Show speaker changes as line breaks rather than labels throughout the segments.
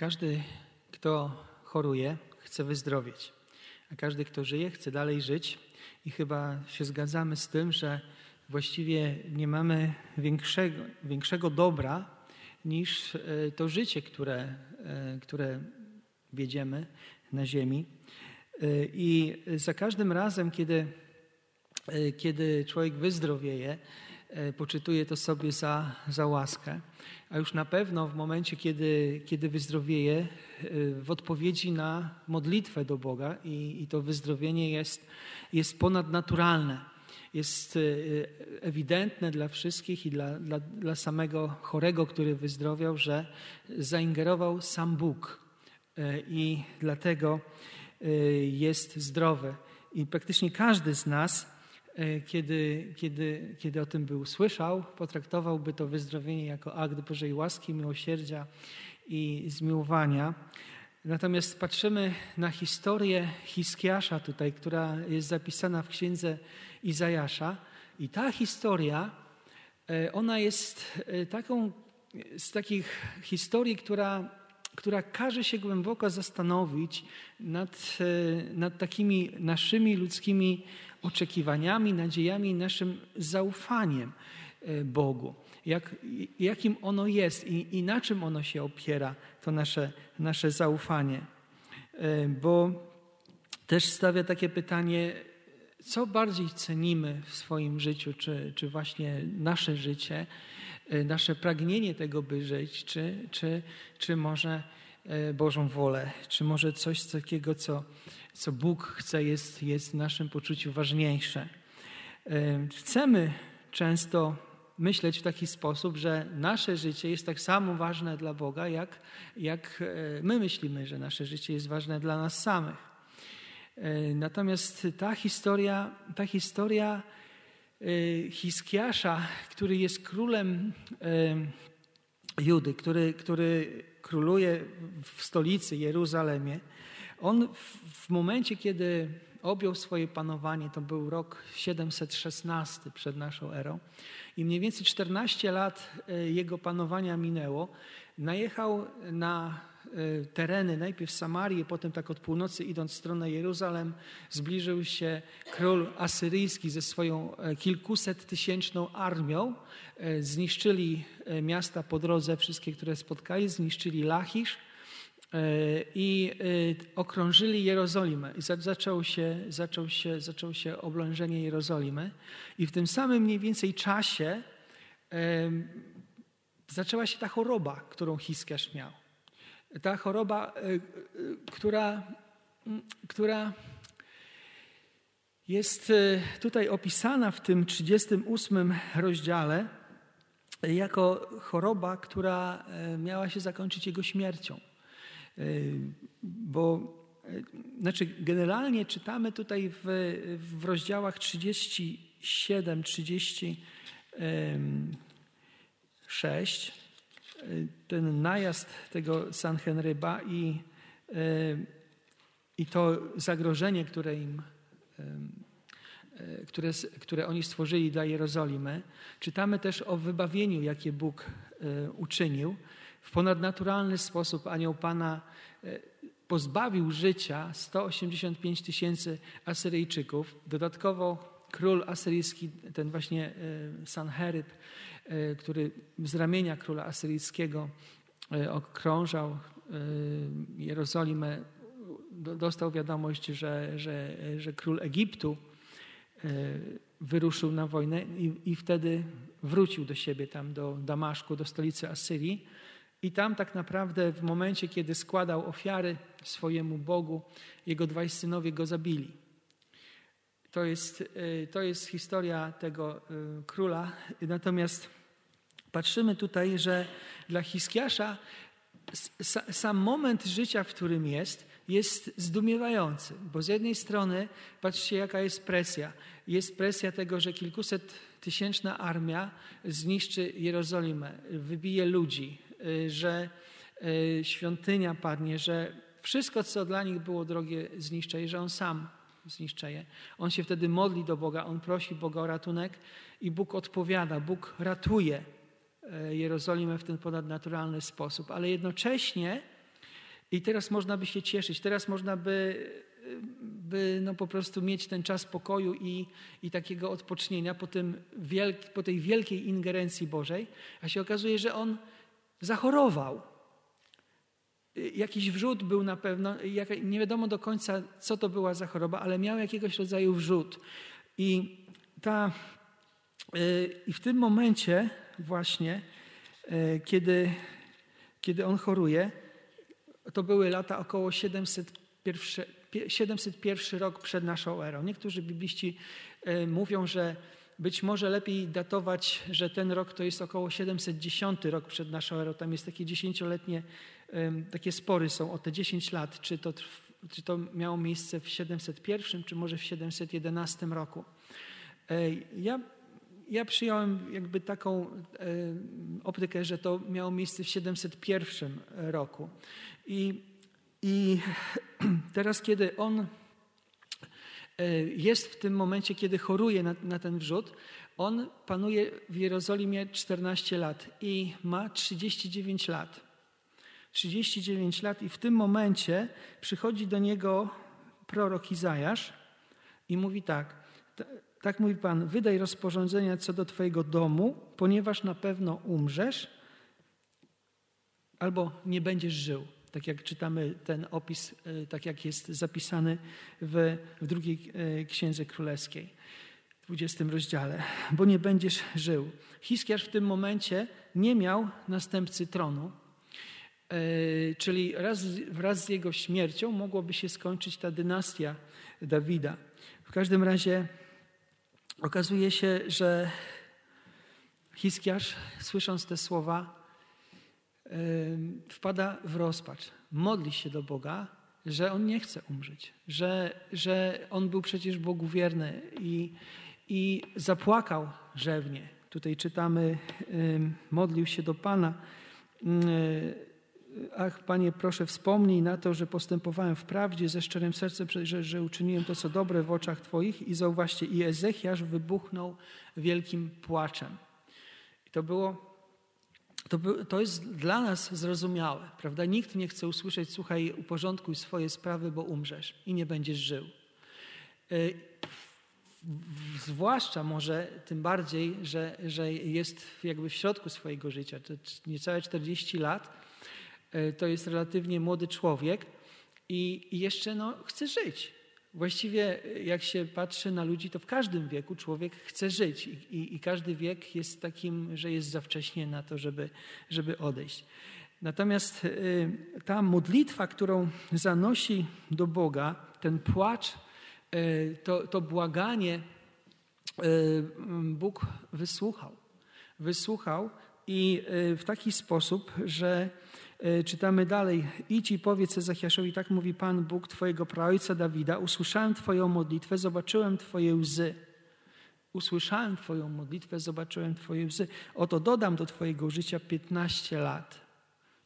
Każdy, kto choruje, chce wyzdrowieć, a każdy, kto żyje, chce dalej żyć. I chyba się zgadzamy z tym, że właściwie nie mamy większego, większego dobra niż e, to życie, które, e, które wiedziemy na ziemi. E, I za każdym razem, kiedy, kiedy człowiek wyzdrowieje, poczytuje to sobie za, za łaskę. A już na pewno w momencie, kiedy, kiedy wyzdrowieje, w odpowiedzi na modlitwę do Boga i, i to wyzdrowienie jest, jest ponadnaturalne jest e, ewidentne dla wszystkich i dla, dla, dla samego chorego, który wyzdrowiał, że zaingerował sam Bóg e, i dlatego e, jest zdrowy. I praktycznie każdy z nas, kiedy, kiedy, kiedy o tym był słyszał, potraktowałby to wyzdrowienie jako akt Bożej łaski, miłosierdzia i zmiłowania. Natomiast patrzymy na historię Hiskiasza tutaj, która jest zapisana w księdze Izajasza. I ta historia, e, ona jest e, taką z takich historii, która, która każe się głęboko zastanowić nad, e, nad takimi naszymi ludzkimi oczekiwaniami, nadziejami, naszym zaufaniem Bogu. Jak, jakim ono jest i, i na czym ono się opiera, to nasze, nasze zaufanie. Bo też stawia takie pytanie, co bardziej cenimy w swoim życiu, czy, czy właśnie nasze życie, e, nasze pragnienie tego, by żyć, czy, czy, czy może e, Bożą wolę, czy może coś takiego, co, co Bóg chce, jest, jest w naszym poczuciu ważniejsze. E, chcemy często myśleć w taki sposób, że nasze życie jest tak samo ważne dla Boga, jak, jak my myślimy, że nasze życie jest ważne dla nas samych. E, natomiast ta historia, ta historia e, Hiskiasza, który jest królem e, Judy, który, który króluje w stolicy Jeruzalemie, on w momencie, kiedy objął swoje panowanie, to był rok 716 przed naszą erą i mniej więcej 14 lat jego panowania minęło, najechał na E, tereny, najpierw Samarię, potem tak od północy idąc w stronę Jeruzalem, zbliżył się król asyryjski ze swoją e, kilkuset tysięczną armią. E, zniszczyli miasta po drodze, wszystkie, które spotkali, zniszczyli Lachisz i okrążyli Jerozolimę. I zaczął się, zaczął, się, zaczął się oblężenie Jerozolimy. I w tym samym mniej więcej czasie zaczęła się ta choroba, którą Hiskiarz miał ta choroba, e, e, która, która jest e, tutaj opisana w tym 38 rozdziale jako choroba, która miała się zakończyć jego śmiercią. Bo znaczy generalnie czytamy tutaj w, w rozdziałach 37, 36 ten najazd tego Sanhenryba i, e, i to zagrożenie, które im e, które, które oni stworzyli dla Jerozolimy. Czytamy też o wybawieniu, jakie Bóg e, uczynił. W ponadnaturalny sposób anioł Pana pozbawił życia 185 tysięcy Asyryjczyków. Dodatkowo król asyryjski, ten właśnie Sanheryb, E, który z ramienia króla asyryjskiego e, okrążał e, Jerozolimę, dostał wiadomość, że, że, że król Egiptu wyruszył na wojnę i, i wtedy wrócił do siebie tam do Damaszku, do stolicy Asyrii. I tam tak naprawdę w momencie, kiedy składał ofiary swojemu Bogu, jego dwaj synowie go zabili. To jest, to jest historia tego króla. Natomiast Patrzymy tutaj, że dla Hiskiasza sam moment życia, w którym jest, jest zdumiewający, bo z jednej strony patrzcie, jaka jest presja. Jest presja tego, że kilkuset tysięczna armia zniszczy Jerozolimę, wybije ludzi, że y, świątynia padnie, że wszystko, co dla nich było drogie, zniszczy, że on sam zniszczeje. On się wtedy modli do Boga, on prosi Boga o ratunek i Bóg odpowiada, Bóg ratuje E, Jerozolimę w ten ponadnaturalny sposób, ale jednocześnie I teraz można by się cieszyć, teraz można by, by no po prostu mieć ten czas pokoju i, i takiego odpocznienia po, tym po tej wielkiej ingerencji Bożej, a się okazuje, że on zachorował. Jakiś wrzód był na pewno, nie wiadomo do końca, co to była za choroba, ale miał jakiegoś rodzaju wrzód. I, ta, y, i w tym momencie właśnie, y, kiedy, kiedy on choruje, to były lata około 701, 701 rok przed naszą erą. Niektórzy bibliści y, mówią, że być może lepiej datować, że ten rok to jest około 710 rok przed naszą erą. Tam jest takie dziesięcioletnie, takie spory są o te 10 lat, czy to, czy to miało miejsce w 701, czy może w 711 roku. Ja, ja przyjąłem jakby taką optykę, że to miało miejsce w 701 roku. I, i teraz, kiedy on jest w tym momencie, kiedy choruje na, na, ten wrzód. On panuje w Jerozolimie 14 lat i ma 39 lat. 39 lat i w tym momencie przychodzi do niego prorok Izajasz i mówi tak, tak mówi Pan, wydaj rozporządzenia co do Twojego domu, ponieważ na pewno umrzesz albo nie będziesz żył tak jak czytamy ten opis, e, tak jak jest zapisany w, w drugiej e, Księdze Królewskiej, w 20 rozdziale, bo nie będziesz żył. Hiskiarz w tym momencie nie miał następcy tronu, e, czyli raz, wraz z jego śmiercią mogłoby się skończyć ta dynastia Dawida. W każdym razie okazuje się, że Hiskiarz, słysząc te słowa, wpada w rozpacz. Modli się do Boga, że on nie chce umrzeć, że, że on był przecież Bogu wierny i, i zapłakał rzewnie. Tutaj czytamy, modlił się do Pana. Ach, Panie, proszę, wspomnij na to, że postępowałem w prawdzie ze szczerym sercem, że, że uczyniłem to, co dobre w oczach Twoich. I zauważcie, i Ezechiasz wybuchnął wielkim płaczem. I to było to, to jest dla nas zrozumiałe, prawda? Nikt nie chce usłyszeć, słuchaj, uporządkuj swoje sprawy, bo umrzesz i nie będziesz żył. E, zwłaszcza może tym bardziej, że, że jest jakby w środku swojego życia, to niecałe 40 lat, e, to jest relatywnie młody człowiek i jeszcze no, chce żyć. Właściwie jak się patrzy na ludzi, to w każdym wieku człowiek chce żyć i, i, i, każdy wiek jest takim, że jest za wcześnie na to, żeby, żeby odejść. Natomiast y, ta modlitwa, którą zanosi do Boga, ten płacz, y, to, to błaganie, Bóg wysłuchał. Wysłuchał i w taki sposób, że E, czytamy dalej. Idź i powiedz Ezechiaszowi, tak mówi Pan Bóg Twojego praojca Dawida, usłyszałem Twoją modlitwę, zobaczyłem Twoje łzy. Usłyszałem Twoją modlitwę, zobaczyłem Twoje łzy. Oto dodam do Twojego życia 15 lat.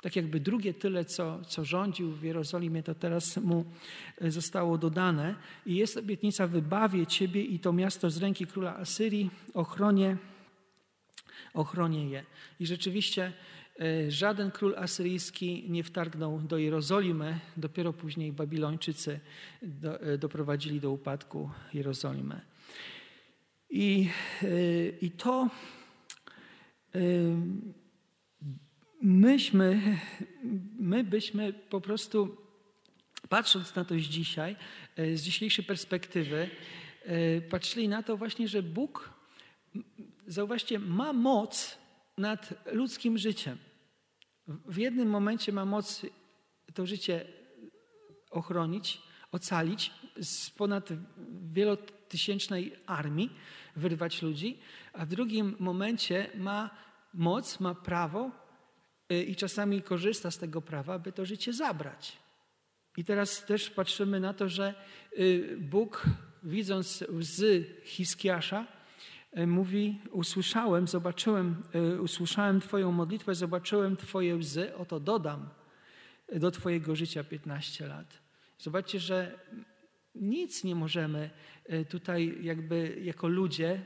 Tak jakby drugie tyle, co, co rządził w Jerozolimie, to teraz mu e, zostało dodane. I jest obietnica, wybawię Ciebie i to miasto z ręki króla Asyrii, ochronię, ochronię je. I rzeczywiście E, żaden król asyryjski nie wtargnął do Jerozolimy, dopiero później Babilończycy do, e, doprowadzili do upadku Jerozolimę. I, e, i to myśmy, my byśmy po prostu, patrząc na to z dzisiaj, z dzisiejszej perspektywy, patrzyli na to właśnie, że Bóg, zauważcie, ma moc nad ludzkim życiem. W jednym momencie ma moc to życie ochronić, ocalić z ponad wielotysięcznej armii, wyrwać ludzi, a w drugim momencie ma moc, ma prawo y, i czasami korzysta z tego prawa, by to życie zabrać. I teraz też patrzymy na to, że y, Bóg, widząc łzy Hiskiasza, mówi: Usłyszałem, zobaczyłem, e, usłyszałem Twoją modlitwę, zobaczyłem Twoje łzy, oto dodam do Twojego życia 15 lat. Zobaczcie, że nic nie możemy e, tutaj, jakby jako ludzie,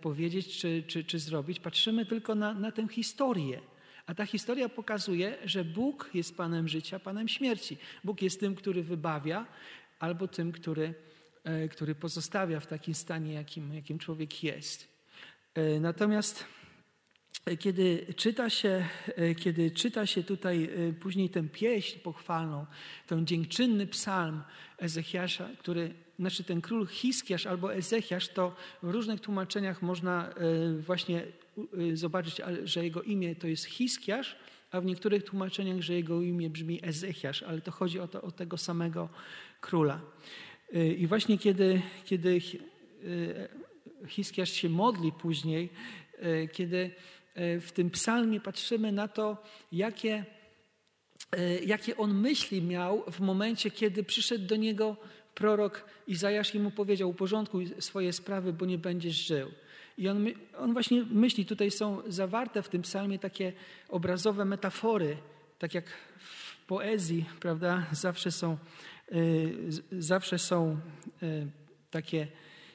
powiedzieć czy, czy, czy zrobić. Patrzymy tylko na, na tę historię. A ta historia pokazuje, że Bóg jest Panem życia, Panem śmierci. Bóg jest tym, który wybawia, albo tym, który, e, który pozostawia w takim stanie, jakim, jakim człowiek jest. E, natomiast e, kiedy czyta, się, kiedy czyta się tutaj później tę pieśń pochwalną, ten dziękczynny psalm Ezechiasza, który, znaczy ten król Hiskiasz albo Ezechiasz, to w różnych tłumaczeniach można właśnie zobaczyć, że jego imię to jest Hiskiasz, a w niektórych tłumaczeniach, że jego imię brzmi Ezechiasz, ale to chodzi o, to, o tego samego króla. I właśnie kiedy, kiedy y, Hiskiasz się modli później, y, kiedy w tym psalmie patrzymy na to, jakie, jakie on myśli miał w momencie, kiedy przyszedł do niego prorok Izajasz i mu powiedział: Uporządkuj swoje sprawy, bo nie będziesz żył. I on, on właśnie myśli, tutaj są zawarte w tym psalmie takie obrazowe metafory, tak jak w poezji, prawda, zawsze są, zawsze są y, takie,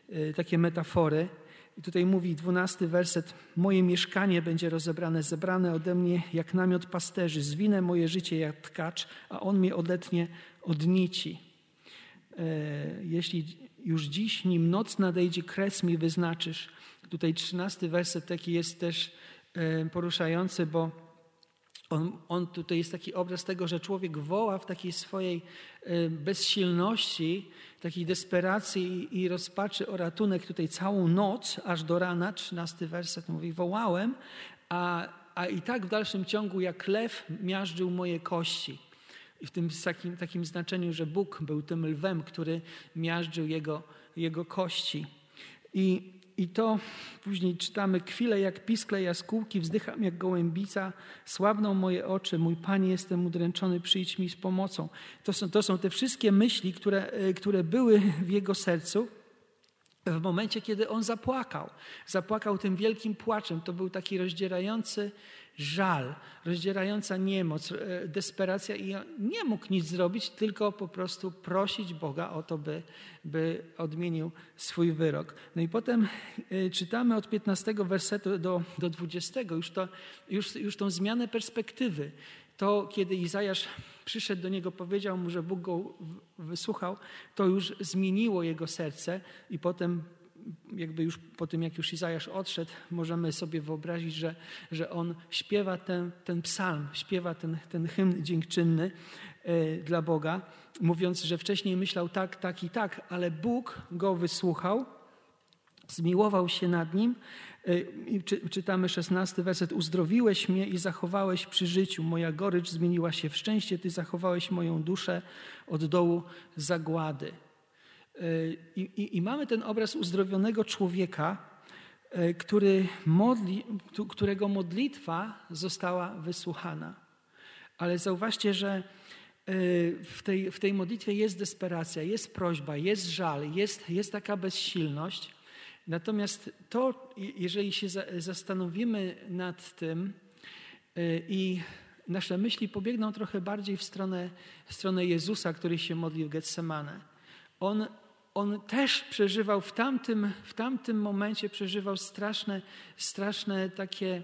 y, takie metafory. I tutaj mówi dwunasty werset. Moje mieszkanie będzie rozebrane, zebrane ode mnie jak namiot pasterzy. Zwinę moje życie jak tkacz, a on mnie odetnie od nici. Jeśli już dziś, nim noc nadejdzie, kres mi wyznaczysz. Tutaj trzynasty werset taki jest też poruszający, bo on, on tutaj jest taki obraz tego, że człowiek woła w takiej swojej e, bezsilności, takiej desperacji i rozpaczy o ratunek tutaj całą noc, aż do rana. Trzynasty werset mówi, wołałem, a, a i tak w dalszym ciągu jak lew miażdżył moje kości. I w tym takim, takim znaczeniu, że Bóg był tym lwem, który miażdżył jego, jego kości. I i to później czytamy, kwile jak piskle jaskółki, wzdycham jak gołębica, słabną moje oczy, mój Panie, jestem udręczony, przyjdź mi z pomocą. To są, to są te wszystkie myśli, które, e, które były w jego sercu w momencie, kiedy on zapłakał. Zapłakał tym wielkim płaczem. To był taki rozdzierający żal, rozdzierająca niemoc, e, desperacja i nie mógł nic zrobić, tylko po prostu prosić Boga o to, by, by odmienił swój wyrok. No i potem e, czytamy od 15 wersetu do, do 20, już, to, już, już tą zmianę perspektywy. To, kiedy Izajasz przyszedł do niego, powiedział mu, że Bóg go wysłuchał, to już zmieniło jego serce i potem jakby już po tym, jak już Izajasz odszedł, możemy sobie wyobrazić, że, że on śpiewa ten, ten psalm, śpiewa ten, ten hymn dziękczynny e, dla Boga, mówiąc, że wcześniej myślał tak, tak i tak, ale Bóg go wysłuchał, zmiłował się nad nim. E, I czytamy szesnasty werset. Uzdrowiłeś mnie i zachowałeś przy życiu. Moja gorycz zmieniła się w szczęście. Ty zachowałeś moją duszę od dołu zagłady. I, i, I, mamy ten obraz uzdrowionego człowieka, e, który modli, którego modlitwa została wysłuchana. Ale zauważcie, że e, w tej, w tej modlitwie jest desperacja, jest prośba, jest żal, jest, jest taka bezsilność. Natomiast to, jeżeli się zastanowimy nad tym i nasze myśli pobiegną trochę bardziej w stronę, w stronę Jezusa, który się modlił w Getsemane. On on też przeżywał w tamtym, w tamtym momencie, przeżywał straszne, straszne takie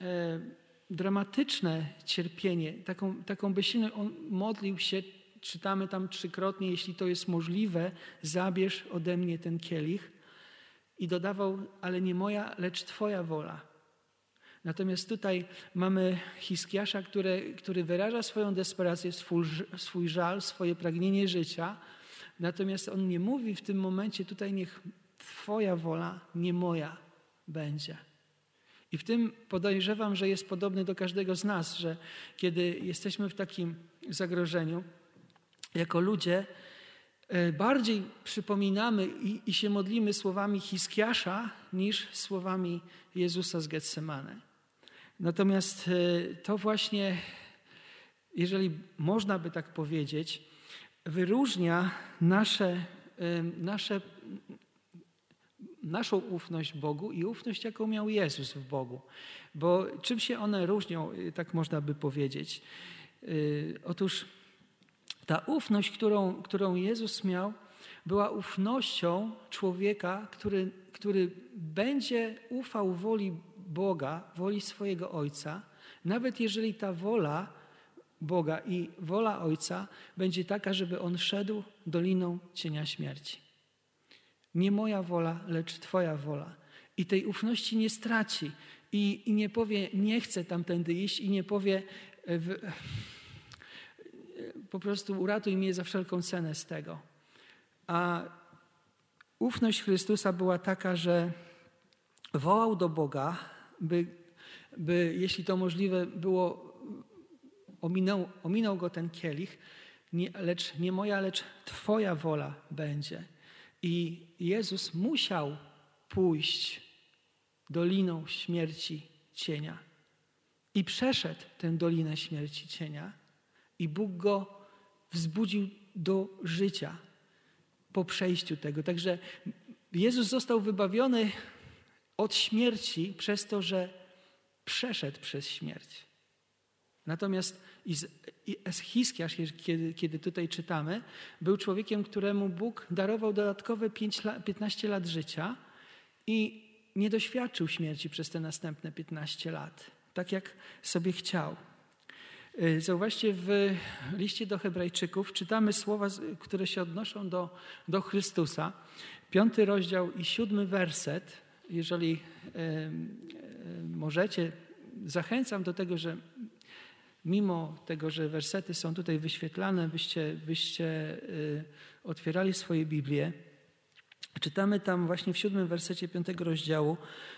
e, dramatyczne cierpienie, taką, taką bezsilność. On modlił się, czytamy tam trzykrotnie, jeśli to jest możliwe, zabierz ode mnie ten kielich. I dodawał, ale nie moja, lecz Twoja wola. Natomiast tutaj mamy Hiskiasza, który, który wyraża swoją desperację, swój, swój żal, swoje pragnienie życia, Natomiast on nie mówi w tym momencie, tutaj niech Twoja wola, nie moja będzie. I w tym podejrzewam, że jest podobny do każdego z nas, że kiedy jesteśmy w takim zagrożeniu, jako ludzie, e, bardziej przypominamy i, i się modlimy słowami Hiskiasza niż słowami Jezusa z Getsemane. Natomiast e, to właśnie, jeżeli można by tak powiedzieć, wyróżnia nasze, nasze, naszą ufność Bogu i ufność, jaką miał Jezus w Bogu. Bo czym się one różnią, y, tak można by powiedzieć? Y, otóż ta ufność, którą, którą Jezus miał, była ufnością człowieka, który, który będzie ufał woli Boga, woli swojego Ojca, Nawet jeżeli ta wola Boga i wola Ojca będzie taka, żeby on szedł doliną cienia śmierci. Nie moja wola, lecz Twoja wola. I tej ufności nie straci. I, i nie powie, nie chcę tamtędy iść, i nie powie, e, w, e, po prostu uratuj mnie za wszelką cenę z tego. A ufność Chrystusa była taka, że wołał do Boga, by, by jeśli to możliwe było, ominął, ominął go ten kielich, nie, lecz nie moja, lecz Twoja wola będzie. I Jezus musiał pójść doliną śmierci cienia. I przeszedł tę dolinę śmierci cienia, i Bóg go wzbudził do życia po przejściu tego. Także Jezus został wybawiony od śmierci przez to, że przeszedł przez śmierć. Natomiast Hiskiarz, kiedy, kiedy tutaj czytamy, był człowiekiem, któremu Bóg darował dodatkowe 5 lat, 15 lat życia i nie doświadczył śmierci przez te następne 15 lat, tak jak sobie chciał. Y, zauważcie, w liście do Hebrajczyków czytamy słowa, które się odnoszą do, do Chrystusa. Piąty rozdział i siódmy werset. Jeżeli y, y, możecie, zachęcam do tego, że mimo tego, że wersety są tutaj wyświetlane, byście, byście otwierali swoje Biblię. Czytamy tam właśnie w siódmym wersecie piątego rozdziału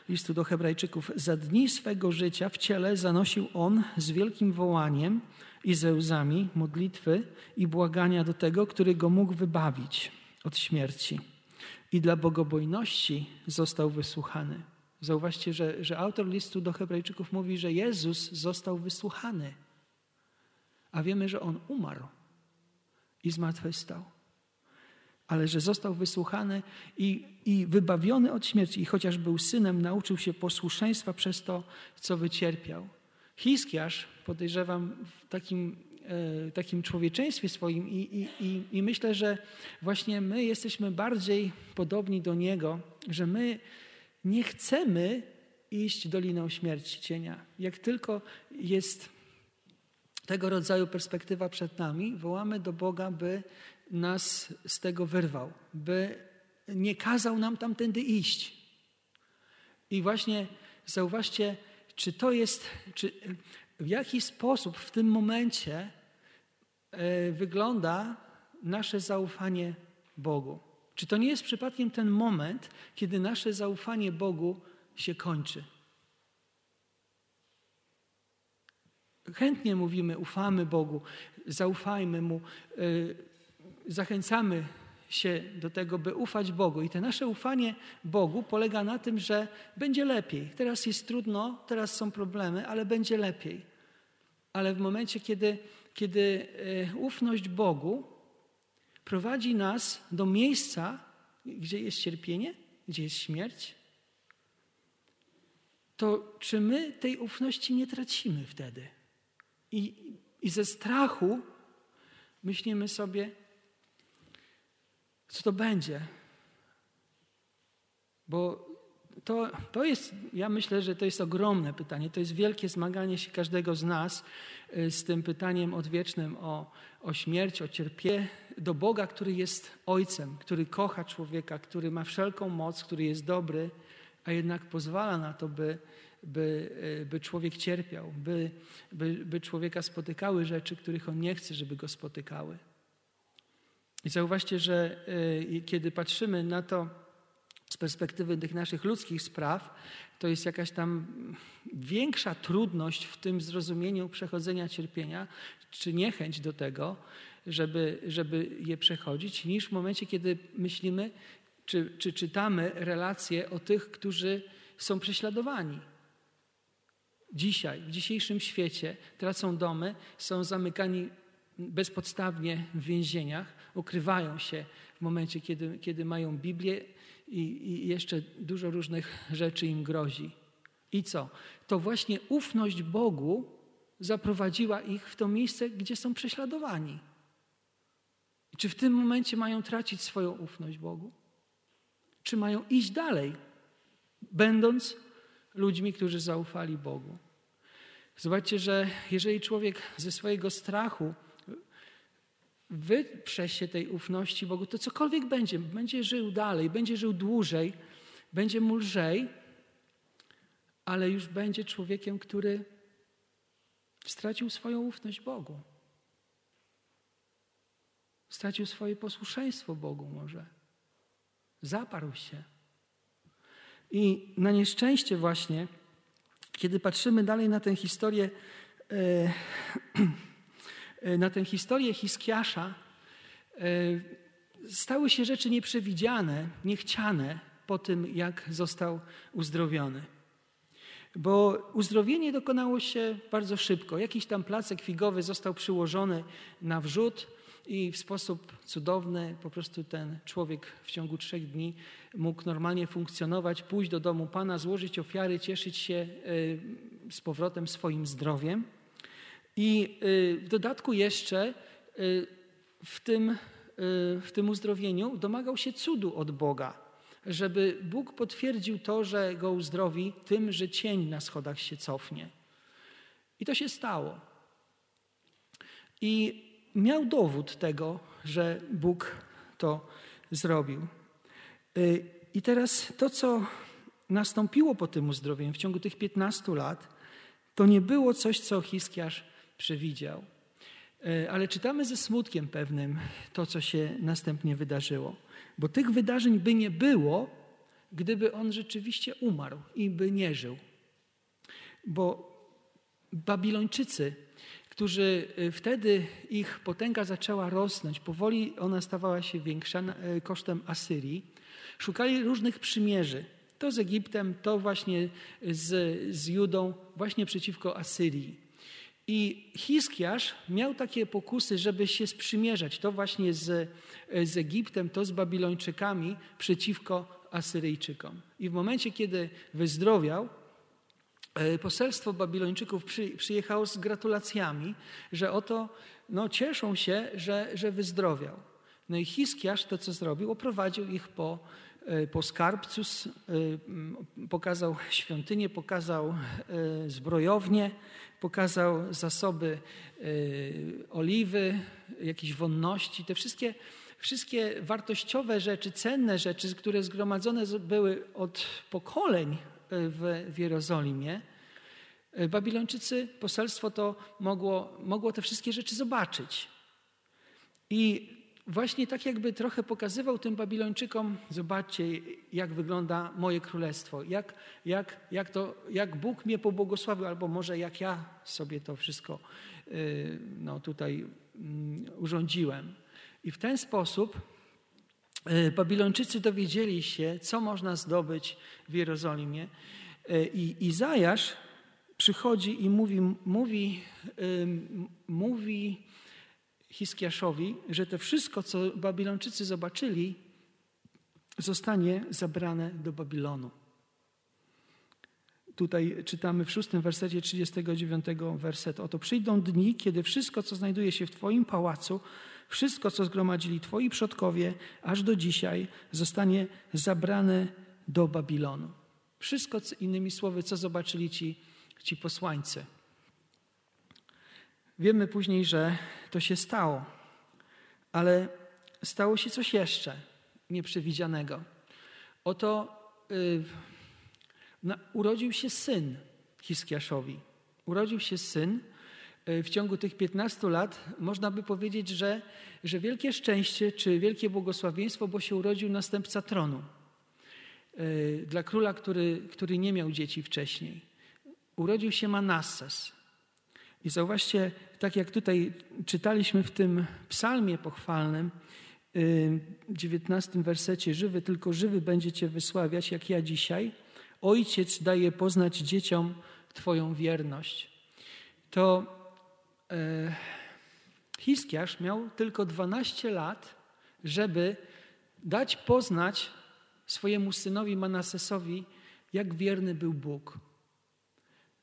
listu do Hebrajczyków. Za dni swego życia w ciele zanosił on z wielkim wołaniem i ze łzami modlitwy i błagania do tego, który go mógł wybawić od śmierci. I dla bogobojności został wysłuchany. Zauważcie, że, że autor listu do Hebrajczyków mówi, że Jezus został wysłuchany, a wiemy, że on umarł i zmartwychwstał ale że został wysłuchany i, i wybawiony od śmierci. I chociaż był synem, nauczył się posłuszeństwa przez to, co wycierpiał. Hiskiarz, podejrzewam, w takim, e, takim człowieczeństwie swoim i, i, i, i myślę, że właśnie my jesteśmy bardziej podobni do niego, że my nie chcemy iść doliną śmierci cienia. Jak tylko jest tego rodzaju perspektywa przed nami, wołamy do Boga, by nas z tego wyrwał, by nie kazał nam tamtędy iść. I właśnie zauważcie, czy to jest, czy w jaki sposób w tym momencie e, wygląda nasze zaufanie Bogu. Czy to nie jest przypadkiem ten moment, kiedy nasze zaufanie Bogu się kończy? Chętnie mówimy, ufamy Bogu, zaufajmy Mu. E, zachęcamy się do tego, by ufać Bogu. I to nasze ufanie Bogu polega na tym, że będzie lepiej. Teraz jest trudno, teraz są problemy, ale będzie lepiej. Ale w momencie, kiedy, kiedy e, ufność Bogu prowadzi nas do miejsca, gdzie jest cierpienie, gdzie jest śmierć, to czy my tej ufności nie tracimy wtedy? I, i ze strachu myślimy sobie, co to będzie. Bo to, to jest, ja myślę, że to jest ogromne pytanie. To jest wielkie zmaganie się każdego z nas y, z tym pytaniem odwiecznym o, o śmierć, o cierpienie do Boga, który jest Ojcem, który kocha człowieka, który ma wszelką moc, który jest dobry, a jednak pozwala na to, by, by, y, by człowiek cierpiał, by, by, by człowieka spotykały rzeczy, których on nie chce, żeby go spotykały. I zauważcie, że y, kiedy patrzymy na to z perspektywy tych naszych ludzkich spraw, to jest jakaś tam większa trudność w tym zrozumieniu przechodzenia cierpienia, czy niechęć do tego, żeby, żeby je przechodzić, niż w momencie, kiedy myślimy, czy, czy czytamy relacje o tych, którzy są prześladowani. Dzisiaj, w dzisiejszym świecie tracą domy, są zamykani bezpodstawnie w więzieniach, ukrywają się w momencie, kiedy, kiedy mają Biblię i, i jeszcze dużo różnych rzeczy im grozi. I co? To właśnie ufność Bogu zaprowadziła ich w to miejsce, gdzie są prześladowani. Czy w tym momencie mają tracić swoją ufność Bogu? Czy mają iść dalej, będąc ludźmi, którzy zaufali Bogu? Zobaczcie, że jeżeli człowiek ze swojego strachu wyprze się tej ufności Bogu, to cokolwiek będzie, będzie żył dalej, będzie żył dłużej, będzie mu lżej, ale już będzie człowiekiem, który stracił swoją ufność Bogu. Stracił swoje posłuszeństwo Bogu może. Zaparł się. I na nieszczęście właśnie, kiedy patrzymy dalej na tę historię, e, na tę historię Hiskiasza, e, stały się rzeczy nieprzewidziane, niechciane po tym, jak został uzdrowiony. Bo uzdrowienie dokonało się bardzo szybko. Jakiś tam placek figowy został przyłożony na wrzód i w sposób cudowny po prostu ten człowiek w ciągu trzech dni mógł normalnie funkcjonować, pójść do domu Pana, złożyć ofiary, cieszyć się e, z powrotem swoim zdrowiem. I e, w dodatku jeszcze e, w tym, w tym uzdrowieniu domagał się cudu od Boga, żeby Bóg potwierdził to, że go uzdrowi tym, że cień na schodach się cofnie. I to się stało. I miał dowód tego, że Bóg to zrobił. Y, I teraz to, co nastąpiło po tym uzdrowieniu w ciągu tych 15 lat, to nie było coś, co Hiskiarz przewidział. Y, ale czytamy ze smutkiem pewnym to, co się następnie wydarzyło. Bo tych wydarzeń by nie było, gdyby on rzeczywiście umarł i by nie żył. Bo Babilończycy którzy y, wtedy ich potęga zaczęła rosnąć, powoli ona stawała się większa y, kosztem Asyrii, szukali różnych przymierzy. To z Egiptem, to właśnie z, z Judą, właśnie przeciwko Asyrii. I Hiskiarz miał takie pokusy, żeby się sprzymierzać, to właśnie z, z Egiptem, to z Babilończykami przeciwko Asyryjczykom. I w momencie, kiedy wyzdrowiał, poselstwo Babilończyków przy, przyjechało z gratulacjami, że oto no, cieszą się, że, że wyzdrowiał. No i Hiskiarz to, co zrobił, oprowadził ich po, e, po skarbcu, e, pokazał świątynię, pokazał zbrojownię, pokazał zasoby oliwy, jakieś wonności, te wszystkie, wszystkie wartościowe rzeczy, cenne rzeczy, które zgromadzone były od pokoleń w, w Jerozolimie, e, Babilończycy, poselstwo to mogło, mogło te wszystkie rzeczy zobaczyć. I właśnie tak jakby trochę pokazywał tym Babilończykom, zobaczcie, jak wygląda moje królestwo, jak, jak, jak, to, jak Bóg mnie pobłogosławił, albo może jak ja sobie to wszystko e, no, tutaj mm, urządziłem. I w ten sposób Babilończycy dowiedzieli się, co można zdobyć w Jerozolimie. E, I Izajasz przychodzi i mówi, mówi, mówi Hiskiaszowi, że to wszystko, co Babilończycy zobaczyli, zostanie zabrane do Babilonu. Tutaj czytamy w szóstym wersecie 39 wersetu. Oto przyjdą dni, kiedy wszystko, co znajduje się w Twoim pałacu, wszystko, co zgromadzili Twoi przodkowie, aż do dzisiaj, zostanie zabrane do Babilonu. Wszystko, innymi słowy, co zobaczyli ci, ci posłańcy. Wiemy później, że to się stało, ale stało się coś jeszcze nieprzewidzianego. Oto yy, na, urodził się syn Hiskiaszowi. Urodził się syn, w ciągu tych 15 lat można by powiedzieć, że, że wielkie szczęście czy wielkie błogosławieństwo, bo się urodził następca tronu e, dla króla, który, który nie miał dzieci wcześniej. Urodził się Manasses. I zauważcie, tak jak tutaj czytaliśmy w tym psalmie pochwalnym, e, w 19 wersecie, żywy, tylko żywy będziecie wysławiać, jak ja dzisiaj. Ojciec daje poznać dzieciom Twoją wierność. To E, Hiskiarz miał tylko 12 lat, żeby dać poznać swojemu synowi Manasesowi, jak wierny był Bóg.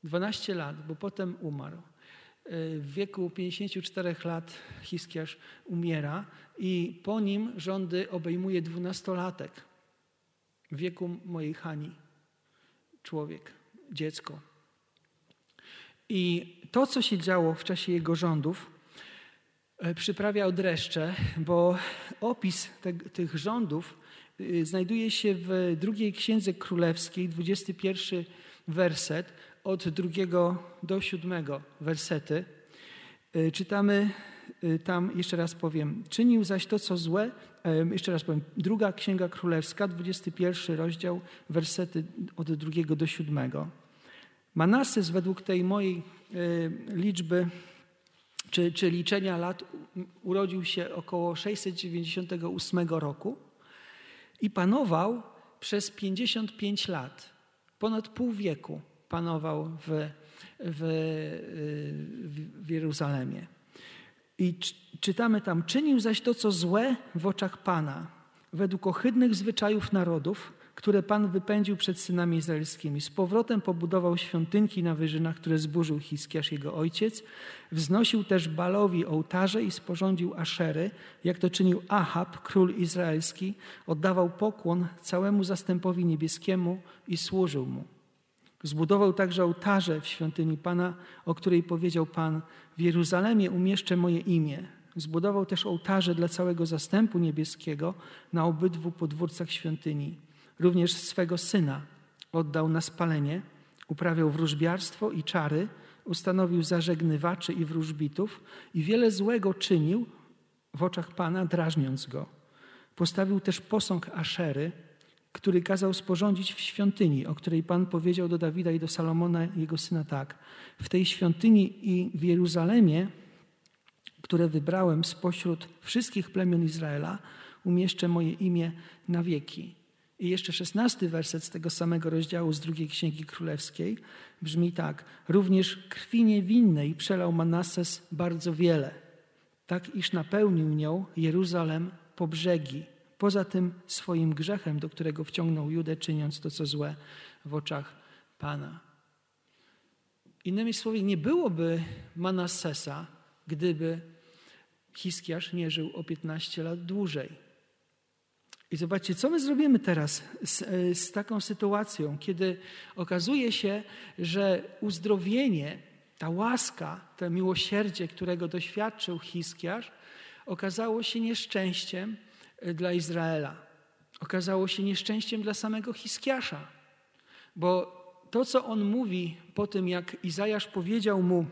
12 lat, bo potem umarł. E, w wieku 54 lat Hiskiarz umiera i po nim rządy obejmuje dwunastolatek w wieku mojej Hani. Człowiek, dziecko. I to, co się działo w czasie jego rządów, e, przyprawia dreszcze, bo opis te, tych rządów y, znajduje się w drugiej księdze królewskiej, 21 werset, od drugiego do siódmego wersety. E, czytamy y, tam, jeszcze raz powiem, czynił zaś to, co złe, jeszcze raz powiem, druga księga królewska, 21 rozdział, wersety od drugiego do siódmego. Manasys według tej mojej y, liczby czy, czy liczenia lat urodził się około 698 roku i panował przez 55 lat. Ponad pół wieku panował w, w, w Jeruzalemie. I czytamy tam, czynił zaś to, co złe w oczach Pana, według ohydnych zwyczajów narodów, które Pan wypędził przed synami izraelskimi. Z powrotem pobudował świątynki na wyżynach, które zburzył Hiskiasz, jego ojciec. Wznosił też Balowi ołtarze i sporządził aszery, jak to czynił Ahab, król izraelski. Oddawał pokłon całemu zastępowi niebieskiemu i służył mu. Zbudował także ołtarze w świątyni Pana, o której powiedział Pan: W Jeruzalemie umieszczę moje imię. Zbudował też ołtarze dla całego zastępu niebieskiego na obydwu podwórcach świątyni. Również swego syna oddał na spalenie, uprawiał wróżbiarstwo i czary, ustanowił zażegnywaczy i wróżbitów i wiele złego czynił w oczach Pana, drażniąc go. Postawił też posąg Aszery, który kazał sporządzić w świątyni, o której Pan powiedział do Dawida i do Salomona, jego syna, tak. W tej świątyni i w Jeruzalemie, które wybrałem spośród wszystkich plemion Izraela, umieszczę moje imię na wieki. I jeszcze szesnasty werset z tego samego rozdziału z drugiej Księgi Królewskiej brzmi tak. Również krwi niewinnej przelał Manases bardzo wiele, tak iż napełnił nią Jeruzalem po brzegi, poza tym swoim grzechem, do którego wciągnął Judę, czyniąc to, co złe w oczach Pana. Innymi słowy, nie byłoby Manassesa, gdyby Hiskiarz nie żył o 15 lat dłużej. I zobaczcie, co my zrobimy teraz z, z, taką sytuacją, kiedy okazuje się, że uzdrowienie, ta łaska, to miłosierdzie, którego doświadczył Hiskiarz, okazało się nieszczęściem dla Izraela. Okazało się nieszczęściem dla samego Hiskiasza, bo to, co on mówi po tym, jak Izajasz powiedział mu,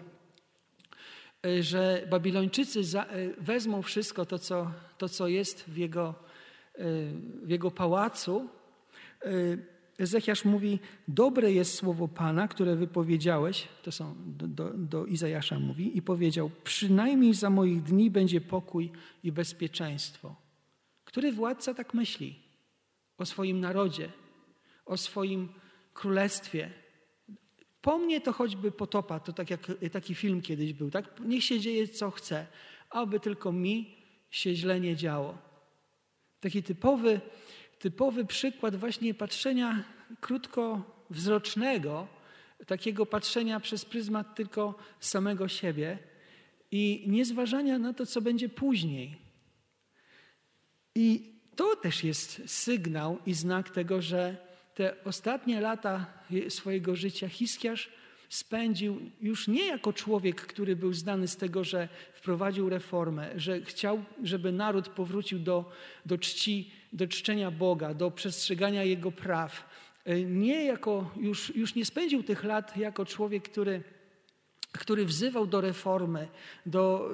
e, że Babilończycy e, wezmą wszystko to, co, to, co jest w jego, e, w jego pałacu, Ezechiasz mówi, dobre jest słowo Pana, które wypowiedziałeś, to są do, do, do, Izajasza mówi, i powiedział, przynajmniej za moich dni będzie pokój i bezpieczeństwo. Który władca tak myśli o swoim narodzie, o swoim królestwie? Po mnie to choćby potopa, to tak jak taki film kiedyś był, tak? Niech się dzieje co chce, aby tylko mi się źle nie działo. Taki typowy, typowy przykład właśnie patrzenia krótkowzrocznego, takiego patrzenia przez pryzmat tylko samego siebie i nie zważania na to, co będzie później. I to też jest sygnał i znak tego, że te ostatnie lata swojego życia Hiskiarz spędził już nie jako człowiek, który był znany z tego, że wprowadził reformę, że chciał, żeby naród powrócił do, do czci, do czczenia Boga, do przestrzegania Jego praw. Nie jako, już, już nie spędził tych lat jako człowiek, który, który wzywał do reformy, do,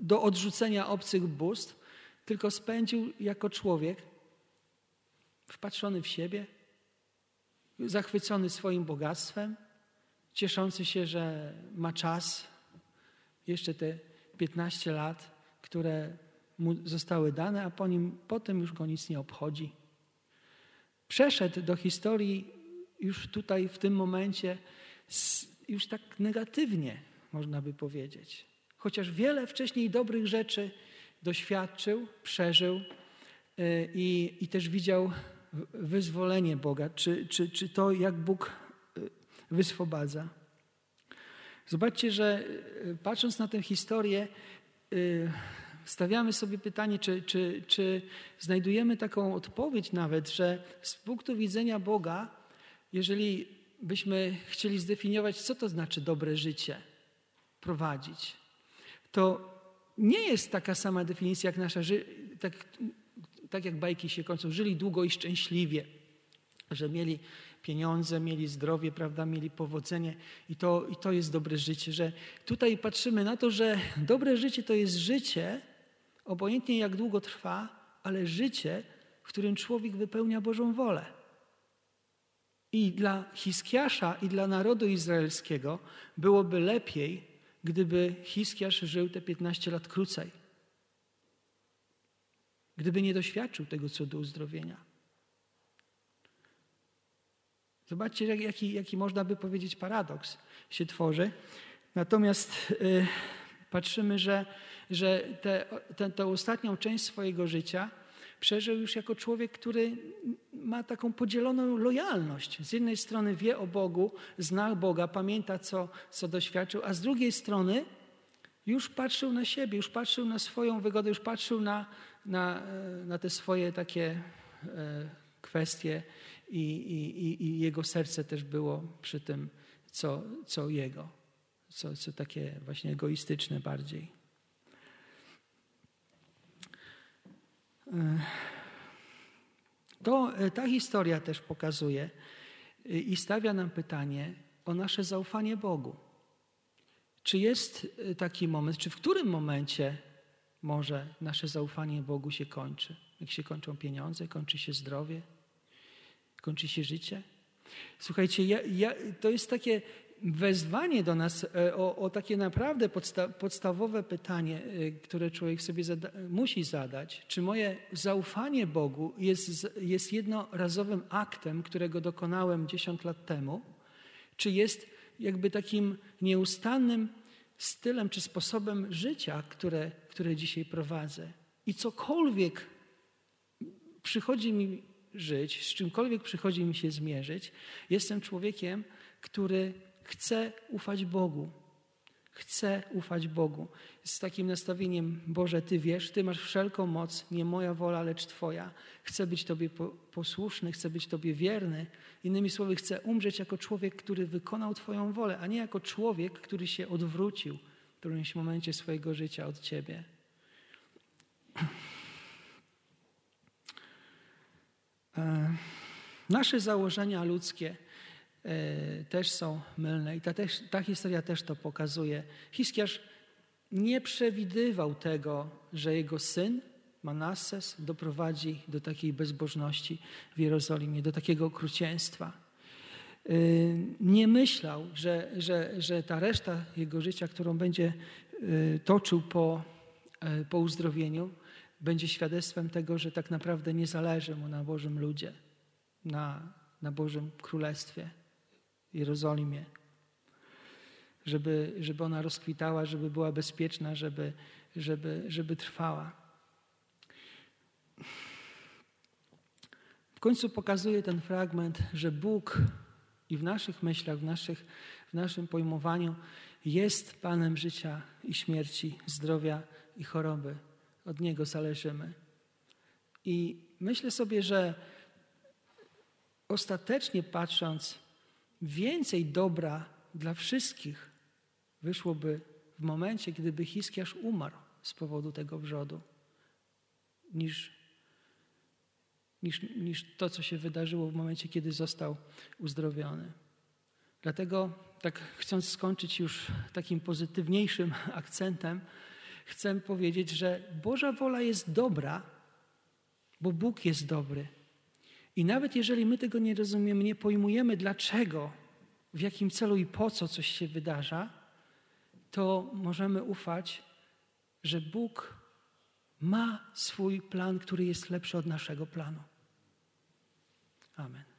do odrzucenia obcych bóstw, tylko spędził jako człowiek, wpatrzony w siebie, zachwycony swoim bogactwem, cieszący się, że ma czas, jeszcze te 15 lat, które mu zostały dane, a po nim potem już go nic nie obchodzi. Przeszedł do historii już tutaj, w tym momencie, już tak negatywnie, można by powiedzieć. Chociaż wiele wcześniej dobrych rzeczy doświadczył, przeżył y, i, i też widział wyzwolenie Boga, czy, czy, czy to, jak Bóg wyswobadza. Zobaczcie, że y, patrząc na tę historię, stawiamy sobie pytanie, czy, czy, czy znajdujemy taką odpowiedź nawet, że z punktu widzenia Boga, jeżeli byśmy chcieli zdefiniować, co to znaczy dobre życie prowadzić, to nie jest taka sama definicja jak nasza, tak, tak jak bajki się kończą, żyli długo i szczęśliwie, że mieli pieniądze, mieli zdrowie, prawda, mieli powodzenie i to, i to jest dobre życie, że tutaj patrzymy na to, że dobre życie to jest życie, obojętnie jak długo trwa, ale życie, w którym człowiek wypełnia Bożą wolę. I dla Hiskiasza i dla narodu izraelskiego byłoby lepiej, gdyby Hiskiasz żył te 15 lat krócej. Gdyby nie doświadczył tego cudu uzdrowienia. Zobaczcie, jaki, jaki można by powiedzieć paradoks się tworzy. Natomiast y, patrzymy, że, że tę te, ostatnią część swojego życia przeżył już jako człowiek, który ma taką podzieloną lojalność. Z jednej strony wie o Bogu, zna Boga, pamięta, co, co doświadczył, a z drugiej strony już patrzył na siebie, już patrzył na swoją wygodę, już patrzył na, na, na te swoje takie e, kwestie i, i, i jego serce też było przy tym, co, co jego, co, co takie właśnie egoistyczne bardziej. To, e, ta historia też pokazuje e, i stawia nam pytanie o nasze zaufanie Bogu. Czy jest e, taki moment, czy w którym momencie może nasze zaufanie Bogu się kończy? Jak się kończą pieniądze, kończy się zdrowie, kończy się życie? Słuchajcie, ja, ja, to jest takie wezwanie do nas e, o, o takie naprawdę podsta podstawowe pytanie, e, które człowiek sobie zada musi zadać. Czy moje zaufanie Bogu jest, jest jednorazowym aktem, którego dokonałem 10 lat temu, czy jest jakby takim nieustannym stylem czy sposobem życia, które, które dzisiaj prowadzę? I cokolwiek przychodzi mi żyć, z czymkolwiek przychodzi mi się zmierzyć, jestem człowiekiem, który Chcę ufać Bogu. Chcę ufać Bogu. Z takim nastawieniem, Boże, Ty wiesz, Ty masz wszelką moc, nie moja wola, lecz Twoja. Chcę być Tobie posłuszny, chcę być Tobie wierny. Innymi słowy, chcę umrzeć jako człowiek, który wykonał Twoją wolę, a nie jako człowiek, który się odwrócił w którymś momencie swojego życia od Ciebie. E, nasze założenia ludzkie E, też są mylne. I ta, też, ta historia też to pokazuje. Hiskiarz nie przewidywał tego, że jego syn Manasses doprowadzi do takiej bezbożności w Jerozolimie, do takiego okrucieństwa. E, nie myślał, że, że, że ta reszta jego życia, którą będzie e, toczył po, po uzdrowieniu, będzie świadectwem tego, że tak naprawdę nie zależy mu na Bożym ludzie, na, na Bożym Królestwie. Jerozolimie. Żeby, żeby ona rozkwitała, żeby była bezpieczna, żeby, żeby, żeby trwała. W końcu pokazuje ten fragment, że Bóg i w naszych myślach, w, naszych, w naszym pojmowaniu jest Panem życia i śmierci, zdrowia i choroby. Od Niego zależymy. I myślę sobie, że ostatecznie patrząc, więcej dobra dla wszystkich wyszłoby w momencie, gdyby Hiskiarz umarł z powodu tego wrzodu, niż, niż, niż to, co się wydarzyło w momencie, kiedy został uzdrowiony. Dlatego, tak chcąc skończyć już takim pozytywniejszym akcentem, chcę powiedzieć, że Boża wola jest dobra, bo Bóg jest dobry. I nawet jeżeli my tego nie rozumiemy, nie pojmujemy dlaczego, w jakim celu i po co coś się wydarza, to możemy ufać, że Bóg ma swój plan, który jest lepszy od naszego planu. Amen.